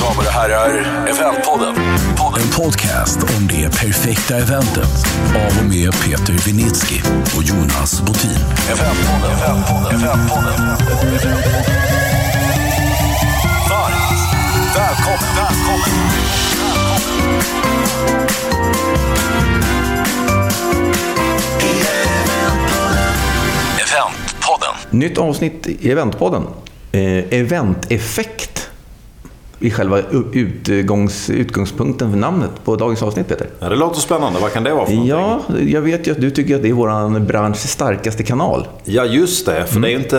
Damer och herrar, Eventpodden. En podcast om det perfekta eventet av och med Peter Vinitsky och Jonas Botin. Eventpodden, Eventpodden, Eventpodden. Varmt välkommen, välkommen. Eventpodden. Nytt avsnitt i Eventpodden. Eh, eventeffekt i själva utgångs, utgångspunkten för namnet på dagens avsnitt, Peter. Ja, det låter spännande. Vad kan det vara för någonting? Ja, jag vet ju att du tycker att det är vår branschs starkaste kanal. Ja, just det. För det är ju inte...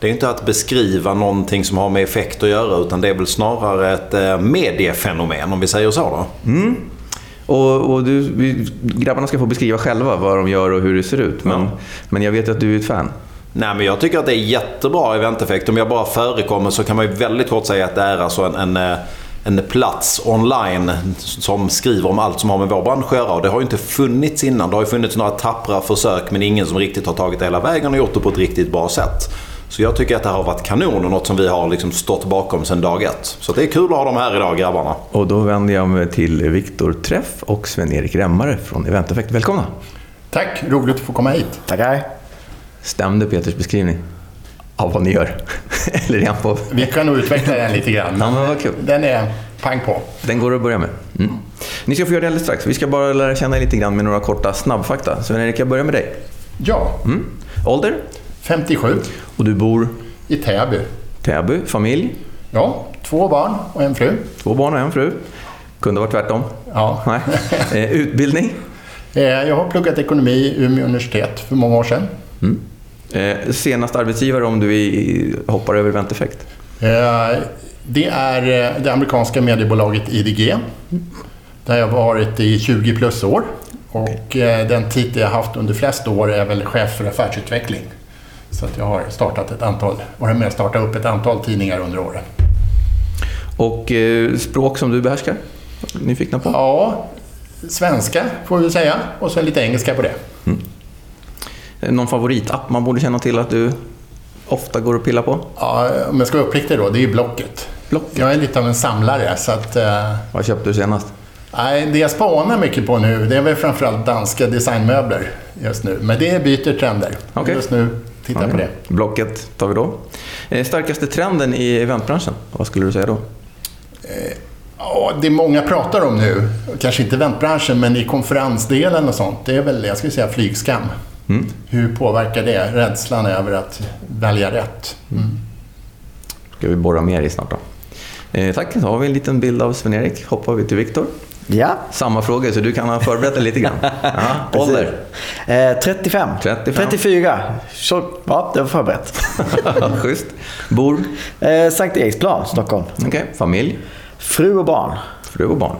Det är inte att beskriva någonting som har med effekt att göra utan det är väl snarare ett eh, mediefenomen om vi säger så då. Och, och du, grabbarna ska få beskriva själva vad de gör och hur det ser ut. Men, Ja. men jag vet att du är ett fan. Nej, men jag tycker att det är jättebra eventeffekt. Om jag bara förekommer så kan man ju väldigt kort säga att det är alltså en, en, eh, en plats online som skriver om allt som har med vår bransch att göra. Och det har ju inte funnits innan. Det har ju funnits några tappra försök men ingen som riktigt har tagit det hela vägen och gjort det på ett riktigt bra sätt. Så jag tycker att det här har varit kanon och något som vi har liksom stått bakom sedan dag ett. Så det är kul att ha dem här idag grabbarna. Och då vänder jag mig till Viktor Träff och Sven-Erik Remmare från Eventeffekt. Välkomna! Tack, roligt att få komma hit. Tackar. Stämde Peters beskrivning av vad ni gör? Eller är på... Vi kan nog utveckla den lite grann. Ja, men vad kul. Den är pang på. Den går att börja med. Mm. Ni ska få göra det alldeles strax. Vi ska bara lära känna er lite grann med några korta snabbfakta. Sven-Erik, jag börjar med dig. Ja, Mm. Ålder? 57 Och du bor i Täby. Täby, familj, Ja, två barn och en fru. två barn och en fru. Kunde varit tvärtom. Ja. Nej. Eh, utbildning? Eh, Jag har pluggat ekonomi i Umeå universitet för många år sedan. Eh, senast arbetsgivare om du i, hoppar över eventeffekt? Eh, Det är eh, det amerikanska mediebolaget IDG. Där jag varit i 20 plus år. Och eh, den titel jag haft under flest år är väl chef för affärsutveckling. Så att jag har startat ett antal, varit med och startat upp ett antal tidningar under åren. Och eh, språk som du behärskar? Nyfikna på? Ja, svenska får vi säga och sen lite engelska på det. Eh, Någon favoritapp man borde känna till att du ofta går och pillar på? Ja, om jag ska vara uppriktig då, det är ju Blocket. Blocket? Jag är lite av en samlare så att... eh, Vad köpte du senast? Nej, det jag spanar mycket på nu, det är väl framförallt danska designmöbler just nu. Men det byter trender. Okej. Just nu tittar jag på det. Blocket tar vi då. Eh, starkaste trenden i eventbranschen? Vad skulle du säga då? Ja, det många pratar om nu, kanske inte eventbranschen, men i konferensdelen och sånt, det är väl, jag skulle säga, flygskam. Mm. Hur påverkar det rädslan över att välja rätt? ska vi borra mer i snart då. Eh, tack, då har vi en liten bild av Sven-Erik. Hoppar vi till Viktor. Ja. Samma fråga, så du kan ha förberett dig lite grann. Ja, ålder? Eh, 35. 35. 34. Så, ja, det var förberett. Schysst. Bor? Eh, Sankt Eriksplan, Stockholm. Okej. Familj? Fru och barn. Fru och barn?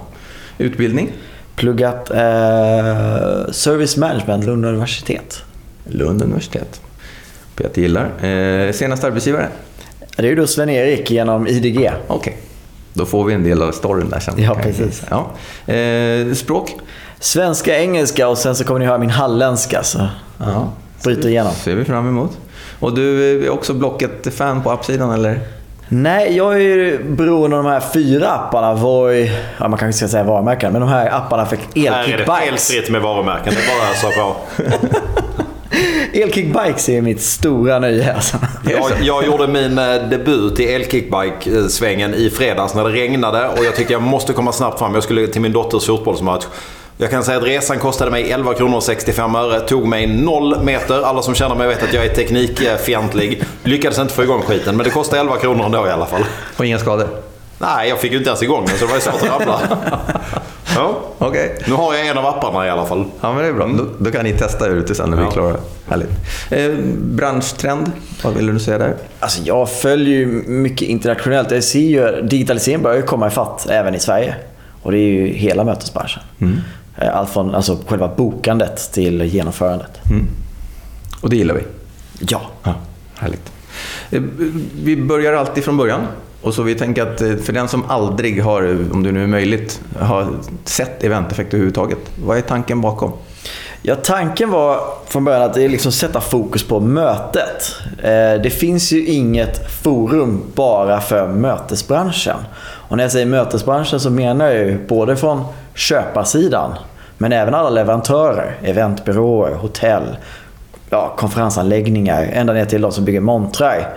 Utbildning? Pluggat eh, Service Management, Lund universitet. Lund universitet. Peter gillar. Eh, senaste arbetsgivare? Det är ju då Sven-Erik genom IDG. Okej. Då får vi en del av storyn där sen. Ja, precis. Ja. Eh, språk? Svenska, engelska och sen så kommer ni höra min halländska. Så ja, bryter igenom. ser vi fram emot. Och du är också Blocket-fan på appsidan eller? Nej, jag är ju beroende av de här fyra apparna. Voi, ja, man kanske ska säga varumärken, men de här apparna för Här är det Bikes. felfritt med varumärken. Det är bara så på. Elkick Bikes är mitt stora nöje. Alltså. Jag, jag gjorde min eh, debut i elkickbike-svängen i fredags när det regnade och jag tyckte jag måste komma snabbt fram. Jag skulle till min dotters fotbollsmatch. Jag kan säga att resan kostade mig 11 kronor och 65 öre. Tog mig noll meter. Alla som känner mig vet att jag är teknikfientlig. Lyckades inte få igång skiten, men det kostade 11 kronor ändå i alla fall. Och inga skador? Nej, jag fick ju inte ens igång den så det var ju svårt att rabbla. Ja, Okej. nu har jag en av apparna i alla fall. Ja, men det är bra. Då, då kan ni testa ute sen när vi är klara. Härligt. Eh, branschtrend, vad vill du säga där? Alltså jag följer ju mycket internationellt. Jag ser ju digitaliseringen börjar komma ifatt även i Sverige. Och det är ju hela mötesbranschen. Eh, Allt från alltså, själva bokandet till genomförandet. Och det gillar vi. Ja. Ja, härligt. Eh, Vi börjar alltid från början. Och så vi tänker att eh, för den som aldrig har, om det nu är möjligt, har sett eventeffekt överhuvudtaget. Vad är tanken bakom? Ja, tanken var från början att det är liksom sätta fokus på mötet. Eh, det finns ju inget forum bara för mötesbranschen. Och när jag säger mötesbranschen så menar jag ju både från köparsidan men även alla leverantörer, eventbyråer, hotell, ja, konferensanläggningar, ända ner till de som bygger montrar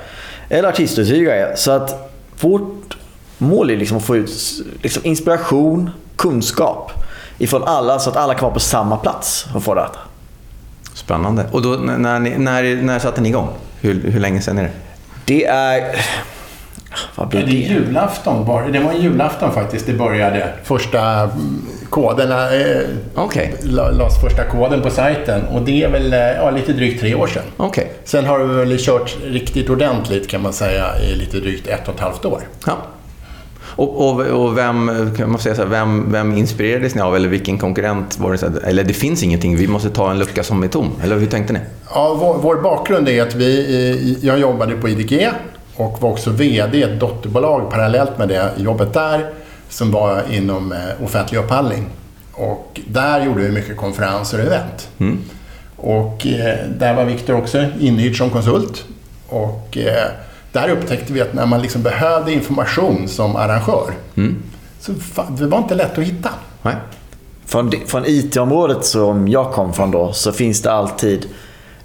eller artistuthyrare. Så att vårt mål är liksom att få ut liksom inspiration, kunskap ifrån alla så att alla kan vara på samma plats och få detta. Spännande. Och då, när, när, när satte ni igång? Hur, hur länge sedan är det? Det är... Vad blir Det det? är julafton. Det var julafton faktiskt det började. Första mm, koderna eh, la- lades första koden på sajten och det är väl eh, ja, lite drygt tre år sedan. Okej. Sen har vi väl kört riktigt ordentligt kan man säga i lite drygt ett och ett halvt år. Ja. Och, och, och vem, kan man säga så här, vem, vem inspirerades ni av? Eller vilken konkurrent var det? Så här, eller det finns ingenting, vi måste ta en lucka som är tom. Eller hur tänkte ni? Ja, vår, vår bakgrund är att vi, jag jobbade på IDG och var också VD i ett dotterbolag parallellt med det jobbet där som var inom eh, offentlig upphandling. Och där gjorde vi mycket konferenser och event. Och eh, där var Viktor också inhyrd som konsult. Och eh, där upptäckte vi att när man liksom behövde information som arrangör så fa- det var inte lätt att hitta. Nej. Från, från IT-området som jag kom från då så finns det alltid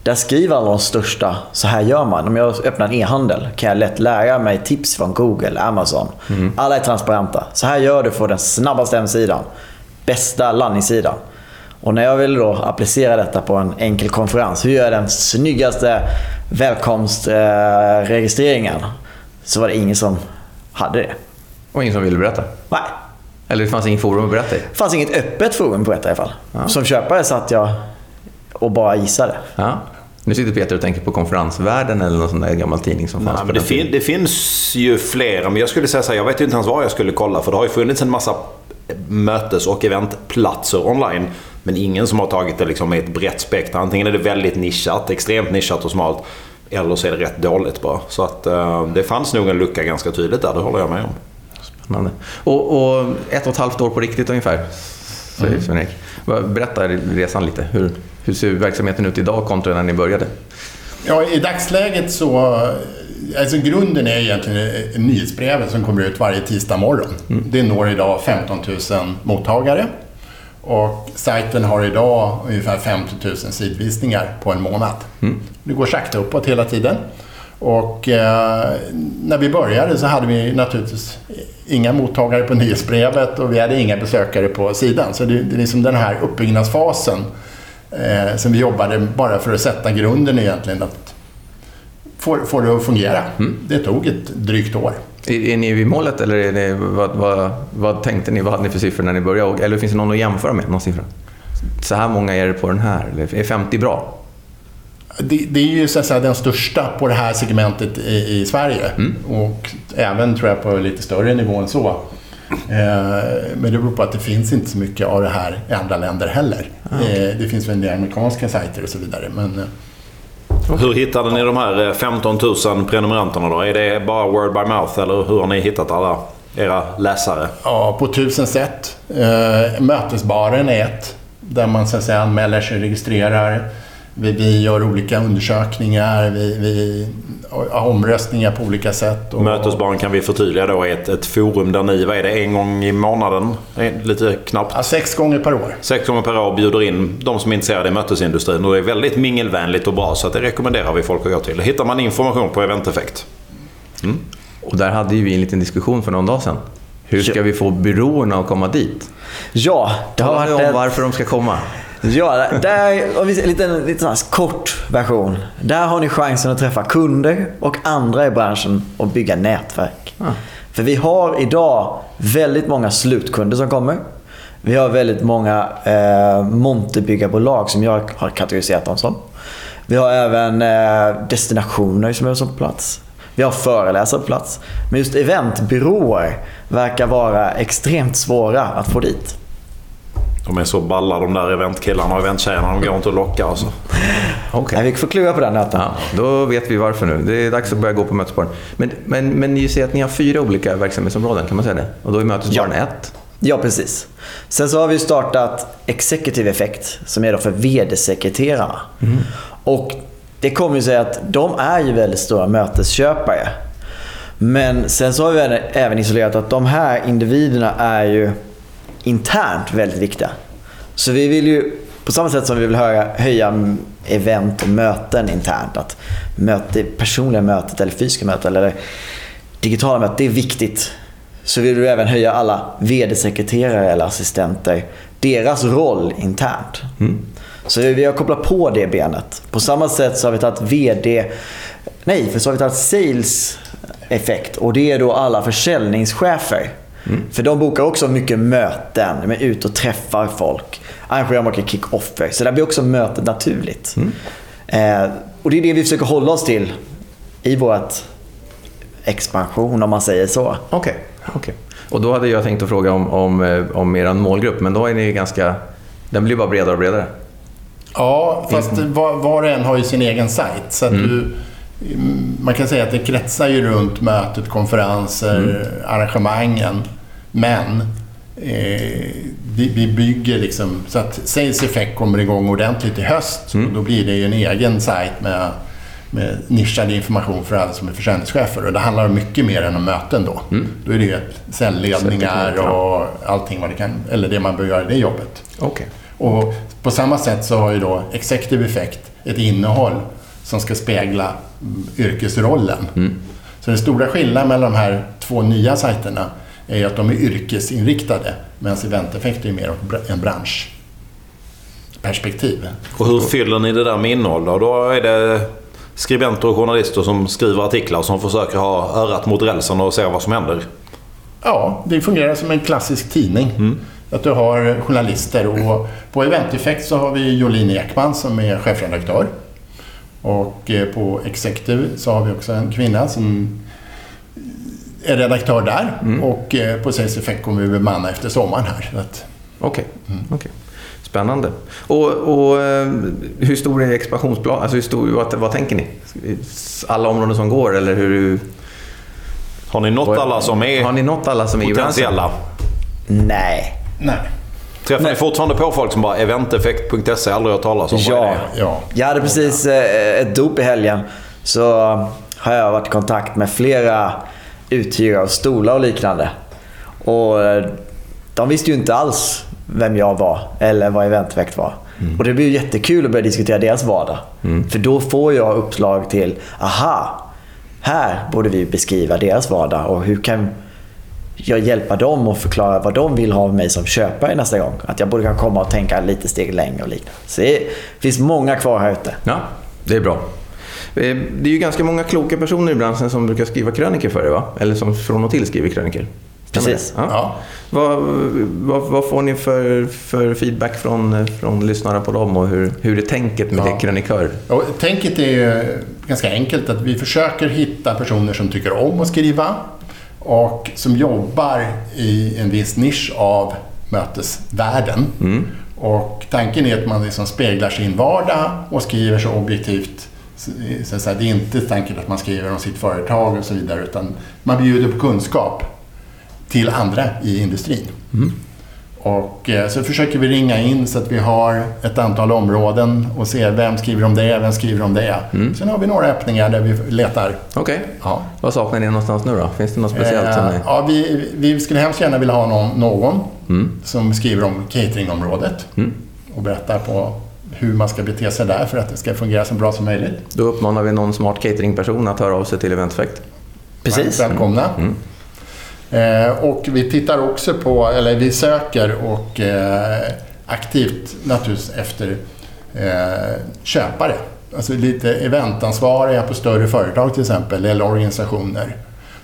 där skriver alla de största, så här gör man. Om jag öppnar en e-handel kan jag lätt lära mig tips från Google, Amazon. Alla är transparenta. Så här gör du för den snabbaste hemsidan. Bästa landningssidan. Och när jag ville då applicera detta på en enkel konferens. Hur gör jag den snyggaste välkomstregistreringen? så var det ingen som hade det. Och ingen som ville berätta? Nej. Eller det fanns ingen forum att berätta i? Det fanns inget öppet forum på detta i alla fall. Som köpare satt jag och bara gissade. Ja. Nu sitter Peter och tänker på konferensvärlden eller någon sån där gammal tidning som fanns Nej, på men det, fin, det finns ju flera, men jag skulle säga så här, jag vet ju inte ens var jag skulle kolla. För det har ju funnits en massa mötes och eventplatser online. Men ingen som har tagit det liksom med ett brett spektra. Antingen är det väldigt nischat, extremt nischat och smalt. Eller så är det rätt dåligt bara. Så att eh, det fanns nog en lucka ganska tydligt där, det håller jag med om. Spännande. Och, och ett och ett halvt år på riktigt ungefär, säger Sven-Erik. Berätta resan lite. Hur, hur ser verksamheten ut idag kontra när ni började? Ja, i dagsläget så... Alltså grunden är egentligen nyhetsbrevet som kommer ut varje tisdag morgon. Det når idag 15 000 mottagare. Och sajten har idag ungefär 50 000 sidvisningar på en månad. Det går sakta uppåt hela tiden. Och eh, när vi började så hade vi naturligtvis inga mottagare på nyhetsbrevet och vi hade inga besökare på sidan. Så det, det är liksom den här uppbyggnadsfasen eh, som vi jobbade bara för att sätta grunden egentligen. Att få, få det att fungera. Det tog ett drygt år. Är, är ni vid målet eller är det, vad, vad, vad tänkte ni? Vad hade ni för siffror när ni började? Eller finns det någon att jämföra med? Någon siffra? Så här många är det på den här? Eller är 50 bra? Det, det är ju så att säga den största på det här segmentet i, i Sverige. Och även tror jag på lite större nivå än så. Eh, men det beror på att det finns inte så mycket av det här i andra länder heller. Eh, det finns väl en del amerikanska sajter och så vidare. Men, eh, Hur hittade ni de här eh, 15 000 prenumeranterna då? Är det bara word by mouth eller hur har ni hittat alla era läsare? Ja, på tusen sätt. Mötesbaren är ett. Där man så att säga anmäler sig, registrerar. Vi, vi gör olika undersökningar, vi, vi har omröstningar på olika sätt. Och, Mötesbarn kan vi förtydliga då är ett, ett forum där ni, vad är det, en gång i månaden? Lite knappt. Ja, sex gånger per år. Sex gånger per år bjuder in de som är intresserade i mötesindustrin och det är väldigt mingelvänligt och bra så att det rekommenderar vi folk att gå till. Hittar man information på Eventeffekt. Och där hade ju vi en liten diskussion för någon dag sedan. Hur ska vi få byråerna att komma dit? Ja, det har Tala varit om ett... varför de ska komma. Ja, där, om vi en liten, liten kort version. Där har ni chansen att träffa kunder och andra i branschen och bygga nätverk. För vi har idag väldigt många slutkunder som kommer. Vi har väldigt många eh, monterbyggarbolag som jag har kategoriserat dem som. Vi har även eh, destinationer som är på plats. Vi har föreläsare på plats. Men just eventbyråer verkar vara extremt svåra att få dit. De är så balla de där eventkillarna och eventtjejerna. De går inte att locka alltså. Okej. Nej, vi får klura på den nöten. Ja, då vet vi varför nu. Det är dags att börja gå på mötesbaren. Men, men, men ni säger att ni har fyra olika verksamhetsområden, kan man säga det? Och då är mötesbaren Ja. ett. Ja, precis. Sen så har vi startat Executive Effect som är då för VD-sekreterarna. Och det kommer ju sig att de är ju väldigt stora mötesköpare. Men sen så har vi även isolerat att de här individerna är ju internt väldigt viktiga. Så vi vill ju, på samma sätt som vi vill höja, höja event och möten internt, att möte, personliga mötet eller fysiska möten eller digitala möten, det är viktigt. Så vill vi även höja alla VD-sekreterare eller assistenter, deras roll internt. Så vi har kopplat på det benet. På samma sätt så har vi tagit VD, nej, för så har vi tagit sales effekt och det är då alla försäljningschefer. För de bokar också mycket möten, de är ute och träffar folk. Arrangerar mycket kick-offer. Så där blir också mötet naturligt. Eh, och det är det vi försöker hålla oss till i vårt expansion om man säger så. Okej. okej. Och då hade jag tänkt att fråga om, om, eh, om er målgrupp, men då är ni ganska... Den blir bara bredare och bredare. Ja, fast var, var och en har ju sin egen sajt. Så att du, mm, man kan säga att det kretsar ju runt mötet, konferenser, arrangemangen. Men eh, vi, vi bygger liksom så att Sales Effect kommer igång ordentligt i höst. Och då blir det ju en egen sajt med, med nischad information för alla som är försäljningschefer. Och det handlar om mycket mer än om möten då. Då är det ju säljledningar och allting vad det kan, eller det man bör göra i det jobbet. Okej. Och på samma sätt så har ju då Executive Effect ett innehåll som ska spegla mm, yrkesrollen. Så den stora skillnaden mellan de här två nya sajterna är ju att de är yrkesinriktade medan Event Effect är mer en branschperspektiv. Och hur fyller ni det där med innehåll då? Då är det skribenter och journalister som skriver artiklar som försöker ha örat mot rälsen och se vad som händer. Ja, det fungerar som en klassisk tidning. Att du har journalister och på Event Effect så har vi Jolin Ekman som är chefredaktör. Och eh, på Executive så har vi också en kvinna som är redaktör där. Och eh, på Sales Effect kommer vi bemanna efter sommaren här. Så att, Okej. okej. Spännande. Och, och eh, hur stor är expansionsplanen? Alltså hur stor, vad, vad tänker ni? Alla områden som går eller hur? Har ni nått alla som Har är ni nått alla som är potentiella? Nej. nej. Träffar Nej. ni fortfarande på folk som bara eventeffekt.se aldrig hört talas om? Ja. det? Ja. Jag hade precis eh, ett dop i helgen. Så har jag varit i kontakt med flera uthyrare av stolar och liknande. Och eh, de visste ju inte alls vem jag var eller vad Eventeffekt var. Och det blir jättekul att börja diskutera deras vardag. För då får jag uppslag till, aha, här borde vi beskriva deras vardag och hur kan jag hjälpa dem och förklara vad de vill ha av mig som köpare nästa gång. Att jag borde kunna komma och tänka lite steg längre och liknande. Så det finns många kvar här ute. Ja, det är bra. Eh, Det är ju ganska många kloka personer i branschen som brukar skriva krönikor för er, va? Eller som från och till skriver krönikor. Stämmer Precis. Ja. Ja. Vad, vad, vad får ni för, för feedback från, från lyssnare på dem och hur, hur är tänket med Ja. det krönikör? Och tänket är ju ganska enkelt. att Vi försöker hitta personer som tycker om att skriva och som jobbar i en viss nisch av mötesvärlden. Och tanken är att man liksom speglar sin vardag och skriver så objektivt. Så att säga, det är inte tanken att man skriver om sitt företag och så vidare utan man bjuder på kunskap till andra i industrin. Och eh, så försöker vi ringa in så att vi har ett antal områden och ser vem skriver om det, vem skriver om det. Sen har vi några öppningar där vi letar. Okej. Ja. Vad saknar ni någonstans nu då? Finns det något speciellt som Eh, ni... ja, vi, vi skulle hemskt gärna vilja ha någon, någon som skriver om cateringområdet och berättar på hur man ska bete sig där för att det ska fungera så bra som möjligt. Då uppmanar vi någon smart cateringperson att höra av sig till Eventeffekt. Precis. Välkomna. Eh, och vi tittar också på, eller vi söker och eh, aktivt naturligtvis efter eh, köpare. Alltså lite eventansvariga på större företag till exempel, eller organisationer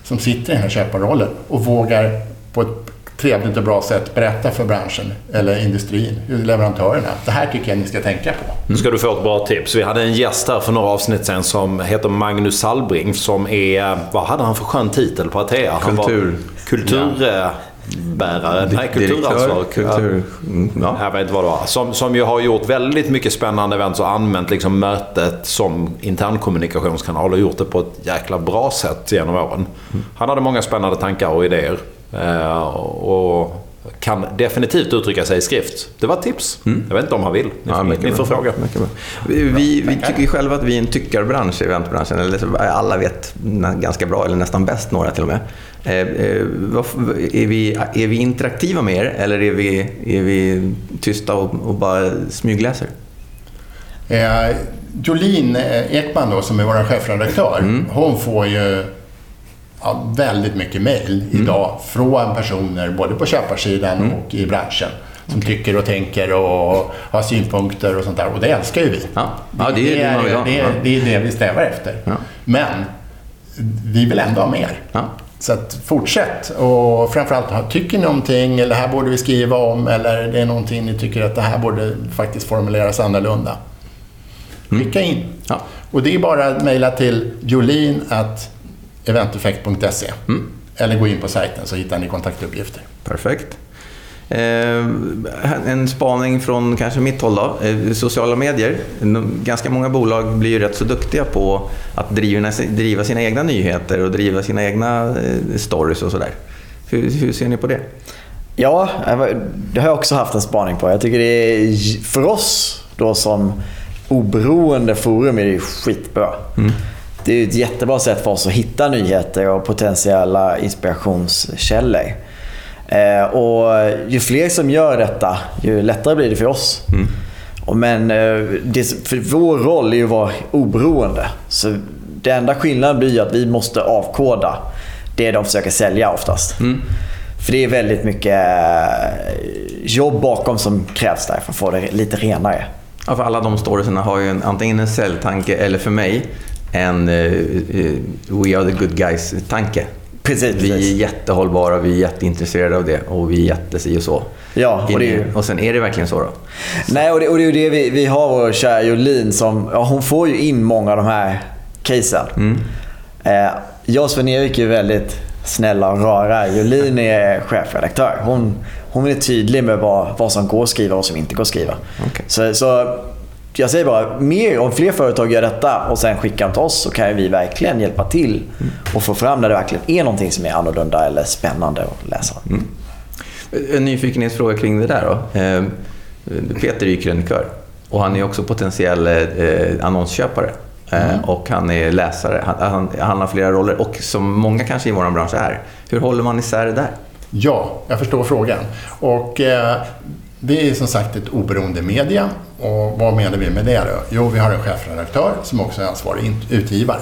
som sitter i den här köparrollen och vågar på ett trevligt och bra sätt berätta för branschen eller industrin, leverantörerna. Det här tycker jag ni ska tänka på. Nu ska du få ett bra tips. Vi hade en gäst här för några avsnitt sen som heter Magnus Salbring som är... Vad hade han för skön titel på Atea? Han Kultur. Var kulturbärare. Nej, kulturansvarig. kultur... Mm, ja. Jag vet inte vad det var. Som, som ju har gjort väldigt mycket spännande events och använt liksom mötet som internkommunikationskanal och gjort det på ett jäkla bra sätt genom åren. Han hade många spännande tankar och idéer. Eh, och kan definitivt uttrycka sig i skrift. Det var ett tips. Jag vet inte om han vill. Ni, Ja, mycket ni får bra. fråga. Mycket bra. Vi, vi, vi tycker ju själva att vi är en tyckarbransch i eventbranschen. Eller alla vet ganska bra, eller nästan bäst, några till och med. Eh, eh, är, vi, är vi interaktiva med er eller är vi, är vi tysta och, och bara smygläser? Eh, Jolin Ekman då, som är vår chefredaktör, Mm. hon får ju ja, väldigt mycket mejl Mm. idag från personer både på köparsidan och i branschen. Som tycker och tänker och har synpunkter och sånt där. Och det älskar ju vi. Ja. Ja, det är det vill ha. Det är, det, är det vi strävar efter. Ja. Men vi vill ändå ha mer. Ja. Så att fortsätt och framförallt, tycker ni någonting eller här borde vi skriva om eller det är någonting ni tycker att det här borde faktiskt formuleras annorlunda. Skicka in. Ja. Och det är bara att mejla till jolin.eventeffekt.se eller gå in på sajten så hittar ni kontaktuppgifter. Perfekt. Eh, en spaning från kanske mitt håll då. Eh, sociala medier. Ganska många bolag blir ju rätt så duktiga på att driva, driva sina egna nyheter och driva sina egna eh, stories och sådär. Hur, hur ser ni på det? Ja, det har jag också haft en spaning på. Jag tycker det är, för oss då som oberoende forum är det skitbra. Det är ett jättebra sätt för oss att hitta nyheter och potentiella inspirationskällor. Eh, och ju fler som gör detta, ju lättare blir det för oss. Och Men eh, det, för vår roll är ju att vara oberoende. Så det enda skillnaden blir att vi måste avkoda det de försöker sälja oftast. För det är väldigt mycket eh, jobb bakom som krävs där för att få det lite renare. Ja, för alla de storiesarna har ju en, antingen en säljtanke eller för mig en eh, eh, We are the good guys-tanke. Precis, Vi är precis. jättehållbara, vi är jätteintresserade av det och vi är jättesi och så. Ja, och det ju- och sen är det verkligen så då? Nej, och det, och det är ju det vi, vi har vår kära Jolin som, ja, hon får ju in många av de här casen. Eh, jag och Sven-Erik är väldigt snälla och rara. Jolin är chefredaktör. Hon, hon är tydlig med vad, vad som går att skriva och vad som inte går att skriva. Okej. Så, så jag säger bara, mer, om fler företag gör detta och sen skickar dem till oss så kan vi verkligen hjälpa till och få fram när det verkligen är någonting som är annorlunda eller spännande att läsa. En nyfikenhetsfråga kring det där då. Eh, Peter är ju krönikör och han är också potentiell eh, annonsköpare. Eh, Och han är läsare. Han, han, han har flera roller och som många kanske i vår bransch är. Hur håller man isär det där? Ja, jag förstår frågan. Och eh, det är som sagt ett oberoende media. Och vad menar vi med det då? Jo, vi har en chefredaktör som också är ansvarig utgivare.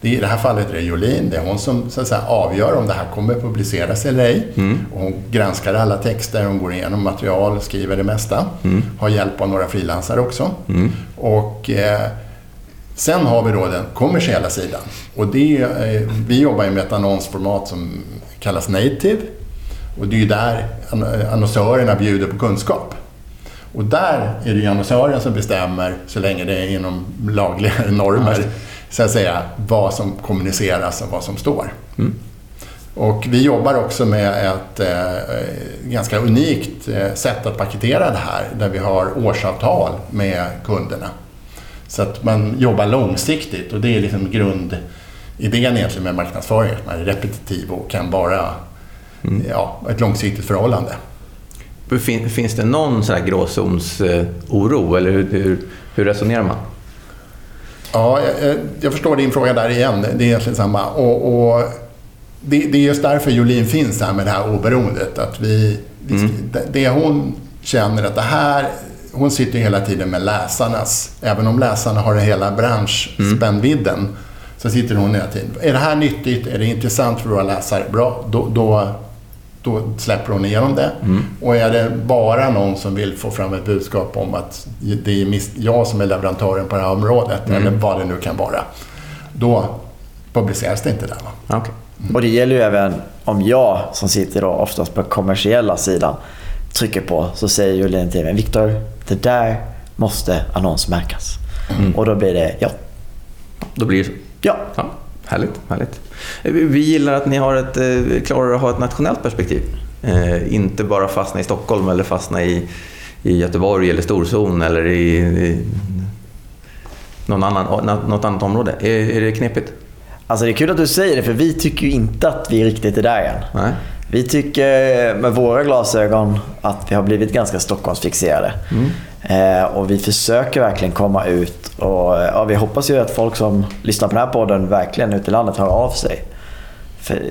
Det, I det här fallet är det Jolin. Det är hon som så att säga, avgör om det här kommer publiceras eller ej. Och hon granskar alla texter, hon går igenom material, skriver det mesta. Har hjälp av några frilansare också. Och eh, Sen har vi då den kommersiella sidan. Och det, är- vi jobbar ju med ett annonsformat som kallas native. Och det är ju där ann- annonsörerna bjuder på kunskap. Och där är det ju annonsören som bestämmer, så länge det är inom lagliga normer, så att säga, vad som kommuniceras och vad som står. Och vi jobbar också med ett eh, ganska unikt eh, sätt att paketera det här, där vi har årsavtal med kunderna. Så att man jobbar långsiktigt och det är liksom grundidén egentligen med marknadsföring, att man är repetitiv och kan vara ja, ett långsiktigt förhållande. Fin, finns det någon sån här gråzonsoro eller hur, hur, hur resonerar man? Ja, jag, jag förstår din fråga där igen. Det är egentligen samma. Och, och det, det är just därför Jolin finns här med det här oberoendet. Att vi, vi det, det hon känner att det här... Hon sitter hela tiden med läsarnas... Även om läsarna har hela branschspännvidden så sitter hon hela tiden. Är det här nyttigt? Är det intressant för våra läsare? Bra, då, då, då släpper hon igenom det. Och är det bara någon som vill få fram ett budskap om att det är jag som är leverantören på det här området, eller vad det nu kan vara, då publiceras det inte där. Va? Ja, okej. Och det gäller ju även om jag som sitter då oftast på kommersiella sidan trycker på så säger till mig Viktor, det där måste annonsmärkas. Och då blir det ja. Då blir det så. Ja. Ja, härligt, härligt. Eh, Vi gillar att ni har ett, eh, klarar att ha ett nationellt perspektiv. Eh, inte bara fastna i Stockholm eller fastna i, i Göteborg eller storzon eller i, i någon annan, nå- något annat område. Är, är det knepigt? Alltså det är kul att du säger det för vi tycker ju inte att vi är riktigt är där än. Nej. Vi tycker med våra glasögon att vi har blivit ganska Stockholmsfixerade. Eh, och vi försöker verkligen komma ut och ja, vi hoppas ju att folk som lyssnar på den här podden verkligen ute i landet hör av sig. För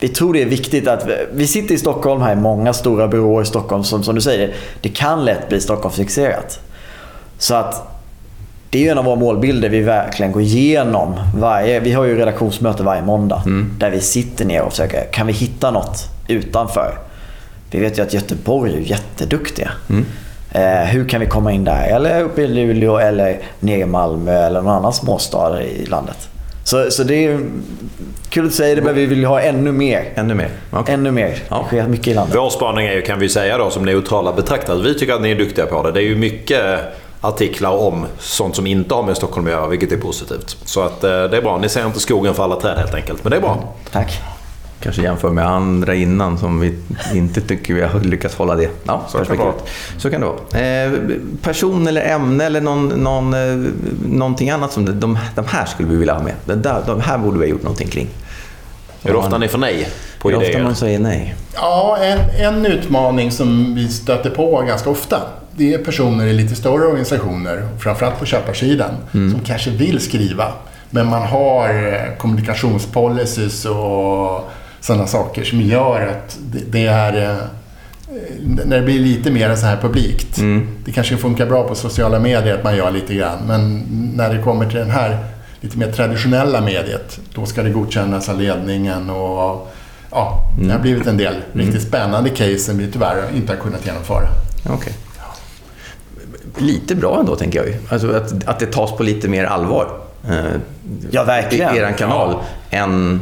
vi tror det är viktigt att vi, vi sitter i Stockholm här i många stora byråer i Stockholm som, som du säger, det kan lätt bli Stockholmsfixerat. Så att det är ju en av våra målbilder vi verkligen går igenom. Varje, vi har ju redaktionsmöte varje måndag där vi sitter ner och försöker, kan vi hitta något utanför? Vi vet ju att Göteborg är jätteduktiga. Eh, hur kan vi komma in där? Eller uppe i Luleå eller ner i Malmö eller någon annan småstad i landet. Så, så det är kul att säga det, men vi vill ha ännu mer. Ännu mer? Okej. Ännu mer. Ja. Det sker mycket i landet. Vår spaning är ju, kan vi säga då, som neutrala betraktare, vi tycker att ni är duktiga på det. Det är ju mycket artiklar om sånt som inte har med Stockholm att göra, vilket är positivt. Så att eh, det är bra. Ni ser inte skogen för alla träd helt enkelt, men det är bra. Tack. Kanske jämför med andra innan som vi inte tycker vi har lyckats hålla det. Ja, Så kan det perspektivet. Så kan det vara. Eh, person eller ämne eller någon, någon, eh, någonting annat som de, de här skulle vi vilja ha med. Det där, de här borde vi ha gjort någonting kring. Det ofta ni får nej på Hur ofta idéer? man säger nej. Ja, en, en utmaning som vi stöter på ganska ofta. Det är personer i lite större organisationer, framförallt på köparsidan, som kanske vill skriva. Men man har eh, kommunikationspolicies och sådana saker som gör att det, det är... eh, När det blir lite mer så här publikt. Det kanske funkar bra på sociala medier att man gör lite grann. Men när det kommer till den här lite mer traditionella mediet, då ska det godkännas av ledningen och ja, det har blivit en del riktigt spännande case som vi tyvärr inte har kunnat genomföra. Okej. Lite bra ändå, tänker jag. Alltså att, att det tas på lite mer allvar. Eh, Ja, verkligen. I er kanal. Än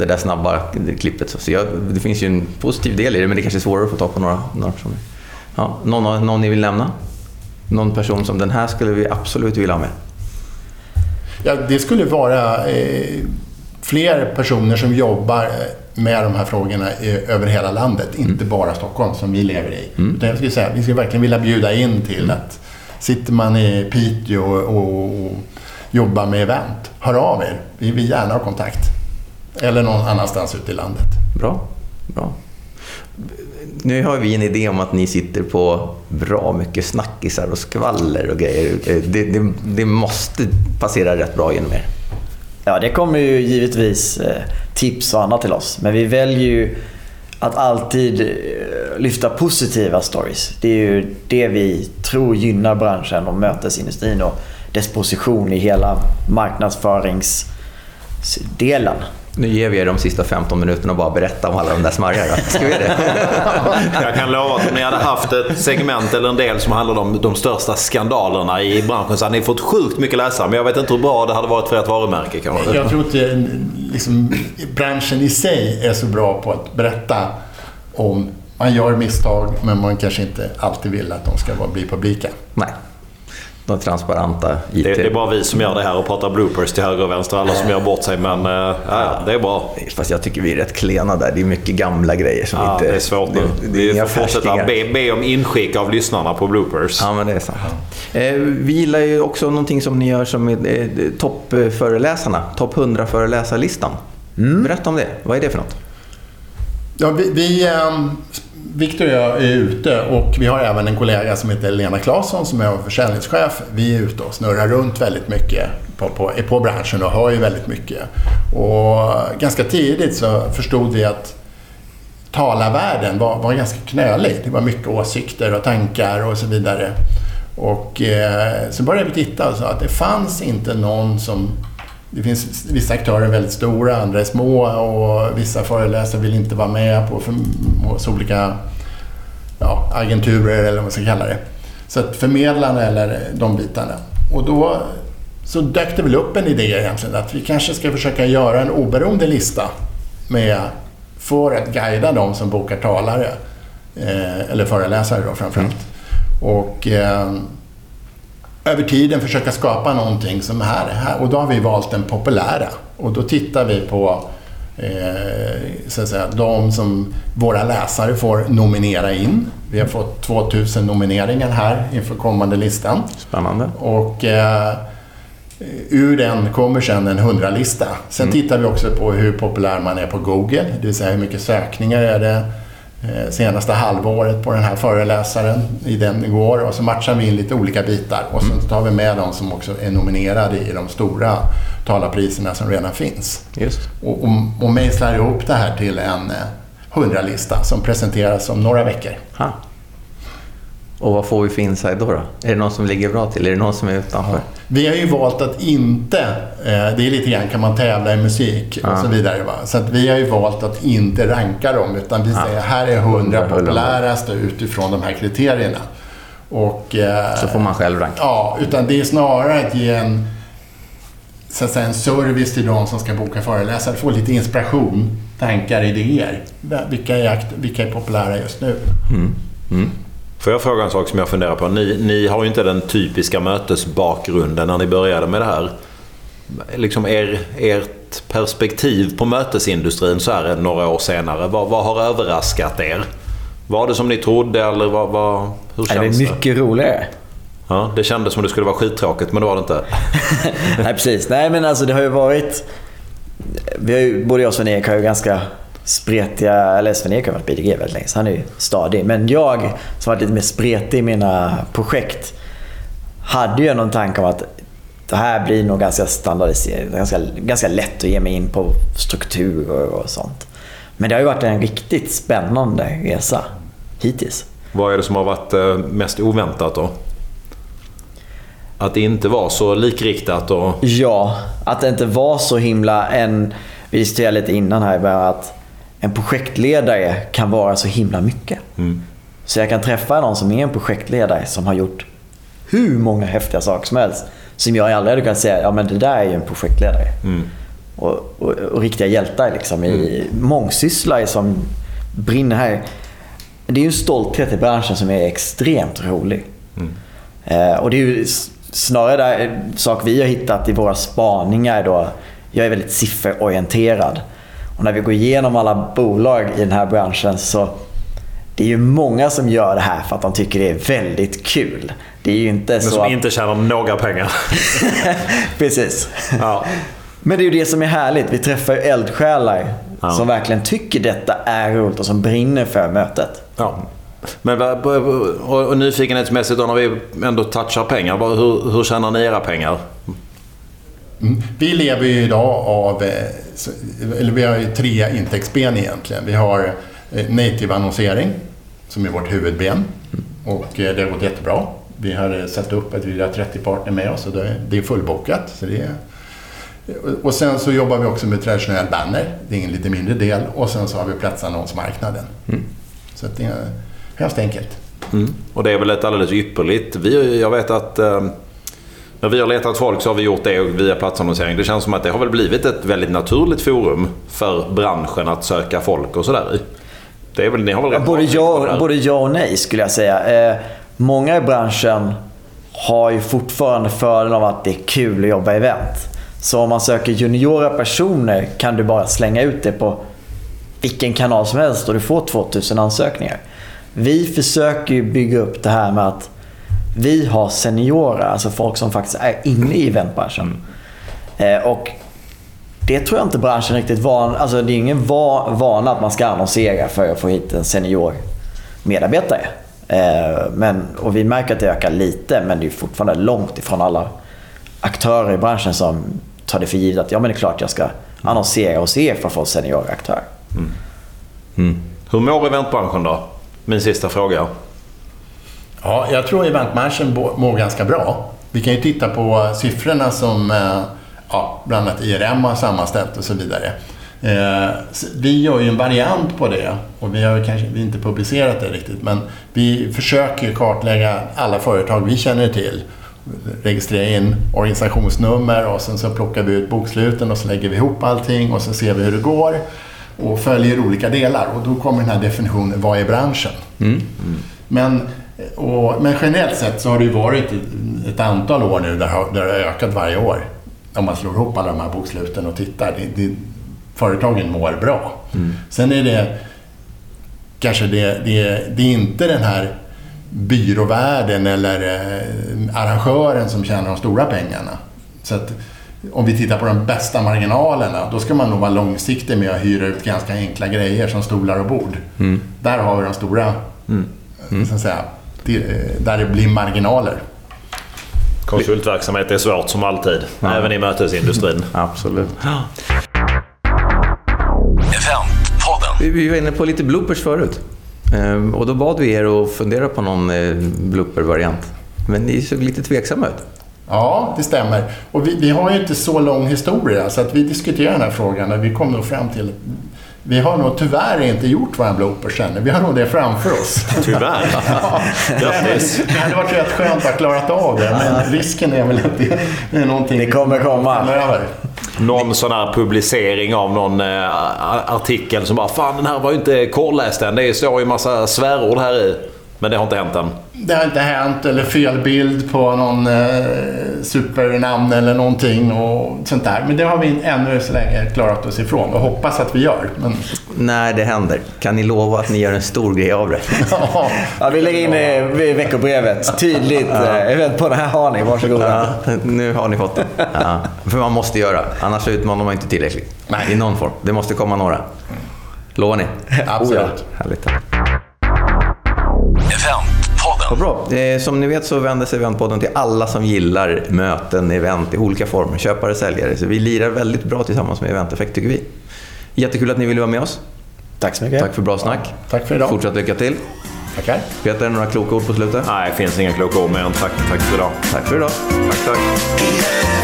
det där snabba klippet. Så jag, det finns ju en positiv del i det, men det kanske är svårare att få tag på några, några personer. Ja, någon, någon ni vill nämna? Någon person som den här skulle vi absolut vilja ha med? Ja, det skulle vara eh, fler personer som jobbar med de här frågorna eh, över hela landet, inte bara Stockholm som vi lever i. Utan jag skulle säga, vi skulle verkligen vilja bjuda in till att sitter man i Piteå och, och jobbar med event, hör av er. Vi vill gärna ha kontakt. Eller någon annanstans ute i landet. Bra. bra. Nu har vi en idé om att ni sitter på bra mycket snackisar och skvaller och grejer. Det, det, det måste passera rätt bra genom er. Ja, det kommer ju givetvis eh, tips och annat till oss. Men vi väljer ju att alltid eh, lyfta positiva stories. Det är ju det vi tror gynnar branschen och mötesindustrin och dess position i hela marknadsföringsdelen. Nu ger vi er de sista 15 minuterna och bara berätta om alla de där smarriga. Ska vi det? Jag kan lova att om ni hade haft ett segment eller en del som handlade om de största skandalerna i branschen så hade ni fått sjukt mycket läsare. Men jag vet inte hur bra det hade varit för ert varumärke kanske. Jag tror inte liksom, branschen i sig är så bra på att berätta om man gör misstag men man kanske inte alltid vill att de ska vara- bli publika. Nej. De transparenta IT. Det, det är bara vi som gör det här och pratar bloopers till höger och vänster. Alla som gör bort sig. Men eh, ja, det är bra. Fast jag tycker vi är rätt klena där. Det är mycket gamla grejer som Ja, inte... det är svårt nu. Det, det är Vi får fortsätta be, be om inskick av lyssnarna på bloopers. Ja, men det är sant. Eh, vi gillar ju också någonting som ni gör som är eh, toppföreläsarna. Topp 100 föreläsarlistan. Berätta om det. Vad är det för något? Ja, vi, vi, ehm, Viktor och jag är ute och vi har även en kollega som heter Lena Claesson som är försäljningschef. Vi är ute och snurrar runt väldigt mycket på, på, på branschen och hör ju väldigt mycket. Och ganska tidigt så förstod vi att talarvärlden var, var ganska knölig. Det var mycket åsikter och tankar och så vidare. Och eh, så började vi titta och sa att det fanns inte någon som... Det finns vissa aktörer är väldigt stora, andra är små och vissa föreläsare vill inte vara med på för, hos olika ja, agenturer eller vad man ska kalla det. Så att förmedlarna eller de bitarna. Och då så dök det väl upp en idé egentligen att vi kanske ska försöka göra en oberoende lista med, för att guida de som bokar talare. Eh, eller föreläsare då framförallt. Och eh, över tiden försöka skapa någonting som här, här. Och då har vi valt den populära. Och då tittar vi på eh, så att säga, de som våra läsare får nominera in. Vi har fått 2000 nomineringar här inför kommande listan. Spännande. Och eh, ur den kommer sen en hundralista. Sen Mm. tittar vi också på hur populär man är på Google, det vill säga hur mycket sökningar är det senaste halvåret på den här föreläsaren i den går och så matchar vi in lite olika bitar och Mm. så tar vi med de som också är nominerade i de stora talarpriserna som redan finns. Just. Och, och, och mejslar ihop det här till en eh, hundralista som presenteras om några veckor. Ha. Och vad får vi för insight då, då? Är det någon som ligger bra till? Är det någon som är utanför? Vi har ju valt att inte, eh, det är lite grann kan man tävla i musik och Ja. så vidare. Va? Så vi har ju valt att inte ranka dem utan vi säger här är 100 100 populäraste utifrån de här kriterierna. Och, eh, Så får man själv ranka. Ja, utan det är snarare att ge en, så att säga, en service till de som ska boka föreläsare. Få lite inspiration, tankar, idéer. Vilka är, vilka är populära just nu? Får jag fråga en sak som jag funderar på? Ni, ni har ju inte den typiska mötesbakgrunden när ni började med det här. Liksom er, ert perspektiv på mötesindustrin så här några år senare. Vad, vad har överraskat er? Var det som ni trodde eller vad, vad, hur Det känns är det? mycket roligare. Ja, det kändes som det skulle vara skittråkigt men det var det inte. Nej, precis. Nej, men alltså det har ju varit... Vi har ju, både jag och Sven-Erik har ju ganska spretiga... Eller Sven-Erik har varit IDG väldigt länge, så han är ju stadig. Men jag, som varit lite mer spretig i mina projekt, hade ju någon tanke om att det här blir nog ganska standardiserat. Ganska, ganska lätt att ge mig in på strukturer och sånt. Men det har ju varit en riktigt spännande resa hittills. Vad är det som har varit eh, mest oväntat då? Att det inte var så likriktat och... Ja, att det inte var så himla en... Vi diskuterade lite innan här att en projektledare kan vara så himla mycket. Så jag kan träffa någon som är en projektledare som har gjort hur många häftiga saker som helst. Som jag aldrig hade kunnat säga, ja men det där är ju en projektledare. Och, och, och riktiga hjältar liksom. I mångsysslare som brinner här. Det är ju en stolthet i branschen som är extremt rolig. Eh, och det är ju snarare där, eh, sak vi har hittat i våra spaningar då. Jag är väldigt sifferorienterad. Och när vi går igenom alla bolag i den här branschen så det är ju många som gör det här för att de tycker det är väldigt kul. Det är ju inte Men så som att... inte tjänar några pengar. Precis. Ja. Men det är ju det som är härligt. Vi träffar ju eldsjälar Ja. som verkligen tycker detta är roligt och som brinner för mötet. Ja. Men och, och nyfikenhetsmässigt då när vi ändå touchar pengar. Hur, hur tjänar ni era pengar? Mm. Vi lever ju idag av, så- eller vi har ju tre intäktsben egentligen. Vi har eh, native-annonsering som är vårt huvudben och eh, det har gått jättebra. Vi har eh, satt upp att vi har 30 partner med oss och det är- fullbokat. Så det är, och sen så jobbar vi också med traditionell banner, det är en lite mindre del. Och sen så har vi platsannonsmarknaden. Så att det är högst enkelt. Mm. Och det är väl ett alldeles ypperligt... Vi, jag vet att när vi har letat folk så har vi gjort det via platsannonsering. Det känns som att det har väl blivit ett väldigt naturligt forum för branschen att söka folk och sådär i. Det är väl, ni har väl Både ja, både ja och nej skulle jag säga. Eh, många i branschen har ju fortfarande fördelen av att det är kul att jobba event. Så om man söker juniora personer kan du bara slänga ut det på vilken kanal som helst och du får 2000 ansökningar. Vi försöker ju bygga upp det här med att vi har seniora, alltså folk som faktiskt är inne i eventbranschen. Eh, och det tror jag inte branschen riktigt van... Alltså det är ingen va, vana att man ska annonsera för att få hit en senior medarbetare. Eh, men, och vi märker att det ökar lite, men det är fortfarande långt ifrån alla aktörer i branschen som tar det för givet att ja, men det är klart jag ska annonsera hos er för att få en senior aktör. Mm. Mm. Hur mår eventbranschen då? Min sista fråga. Ja, jag tror eventbranschen bo- mår ganska bra. Vi kan ju titta på siffrorna som eh, ja, bland annat IRM har sammanställt och så vidare. Eh, Vi gör ju en variant på det och vi har kanske vi inte publicerat det riktigt men vi försöker kartlägga alla företag vi känner till. Registrera in organisationsnummer och sen så plockar vi ut boksluten och så lägger vi ihop allting och så ser vi hur det går och följer olika delar och då kommer den här definitionen, vad är branschen? Men, och, men generellt sett så har det ju varit ett, antal år nu där, det har ökat varje år. Om man slår ihop alla de här boksluten och tittar. Det, det, företagen mår bra. Sen är det kanske det, det, det är inte den här byråvärden eller eh, arrangören som tjänar de stora pengarna. Så att om vi tittar på de bästa marginalerna, då ska man nog vara långsiktig med att hyra ut ganska enkla grejer som stolar och bord. Där har vi de stora, eh, Så att säga, eh, där det blir marginaler. Konsultverksamhet är svårt som alltid. Även i mötesindustrin. Absolut. Eventpodden. Vi- Vi var inne på lite bloopers förut. Ehm, Och då bad vi er att fundera på någon eh, blooper-variant. Men ni såg lite tveksamma ut. Ja, det stämmer. Och vi, vi har ju inte så lång historia, så att vi diskuterar den här frågan och vi kom nog fram till vi har nog tyvärr inte gjort våra bloopers ännu. Vi har nog det framför oss. Tyvärr. Grattis. Det hade varit rätt skönt att ha klarat av det, men risken är väl att det är någonting Det kommer komma. framöver. Någon sån här publicering av någon eh, artikel som bara “Fan, den här var ju inte korrläst än. Det står ju massa svärord här i”. Men det har inte hänt än. Det har inte hänt, eller fel bild på någon eh, supernamn eller någonting och sånt där. Men det har vi ännu så länge klarat oss ifrån och hoppas att vi gör. Men, När det händer, kan ni lova att ni gör en stor grej av det? ja, Ja, vi lägger in det i veckobrevet. Tydligt. eh, Event på den här har ni. Varsågoda. Ja, nu har ni fått det. Ja, för man måste göra, annars utmanar man inte tillräckligt. Nej. I någon form. Det måste komma några. Lovar ni? absolut. Härligt. Vad bra. Eh, Som ni vet så vänder sig Eventpodden till alla som gillar möten, event i olika former. Köpare, säljare. Så vi lirar väldigt bra tillsammans med Eventeffekt tycker vi. Jättekul att ni ville vara med oss. Tack så mycket. Tack för bra snack. Tack för idag. Fortsatt lycka till. Tackar. Peter, några kloka ord på slutet? Nej, det finns inga kloka ord mer än tack, tack för idag. Tack för idag. Tack, tack.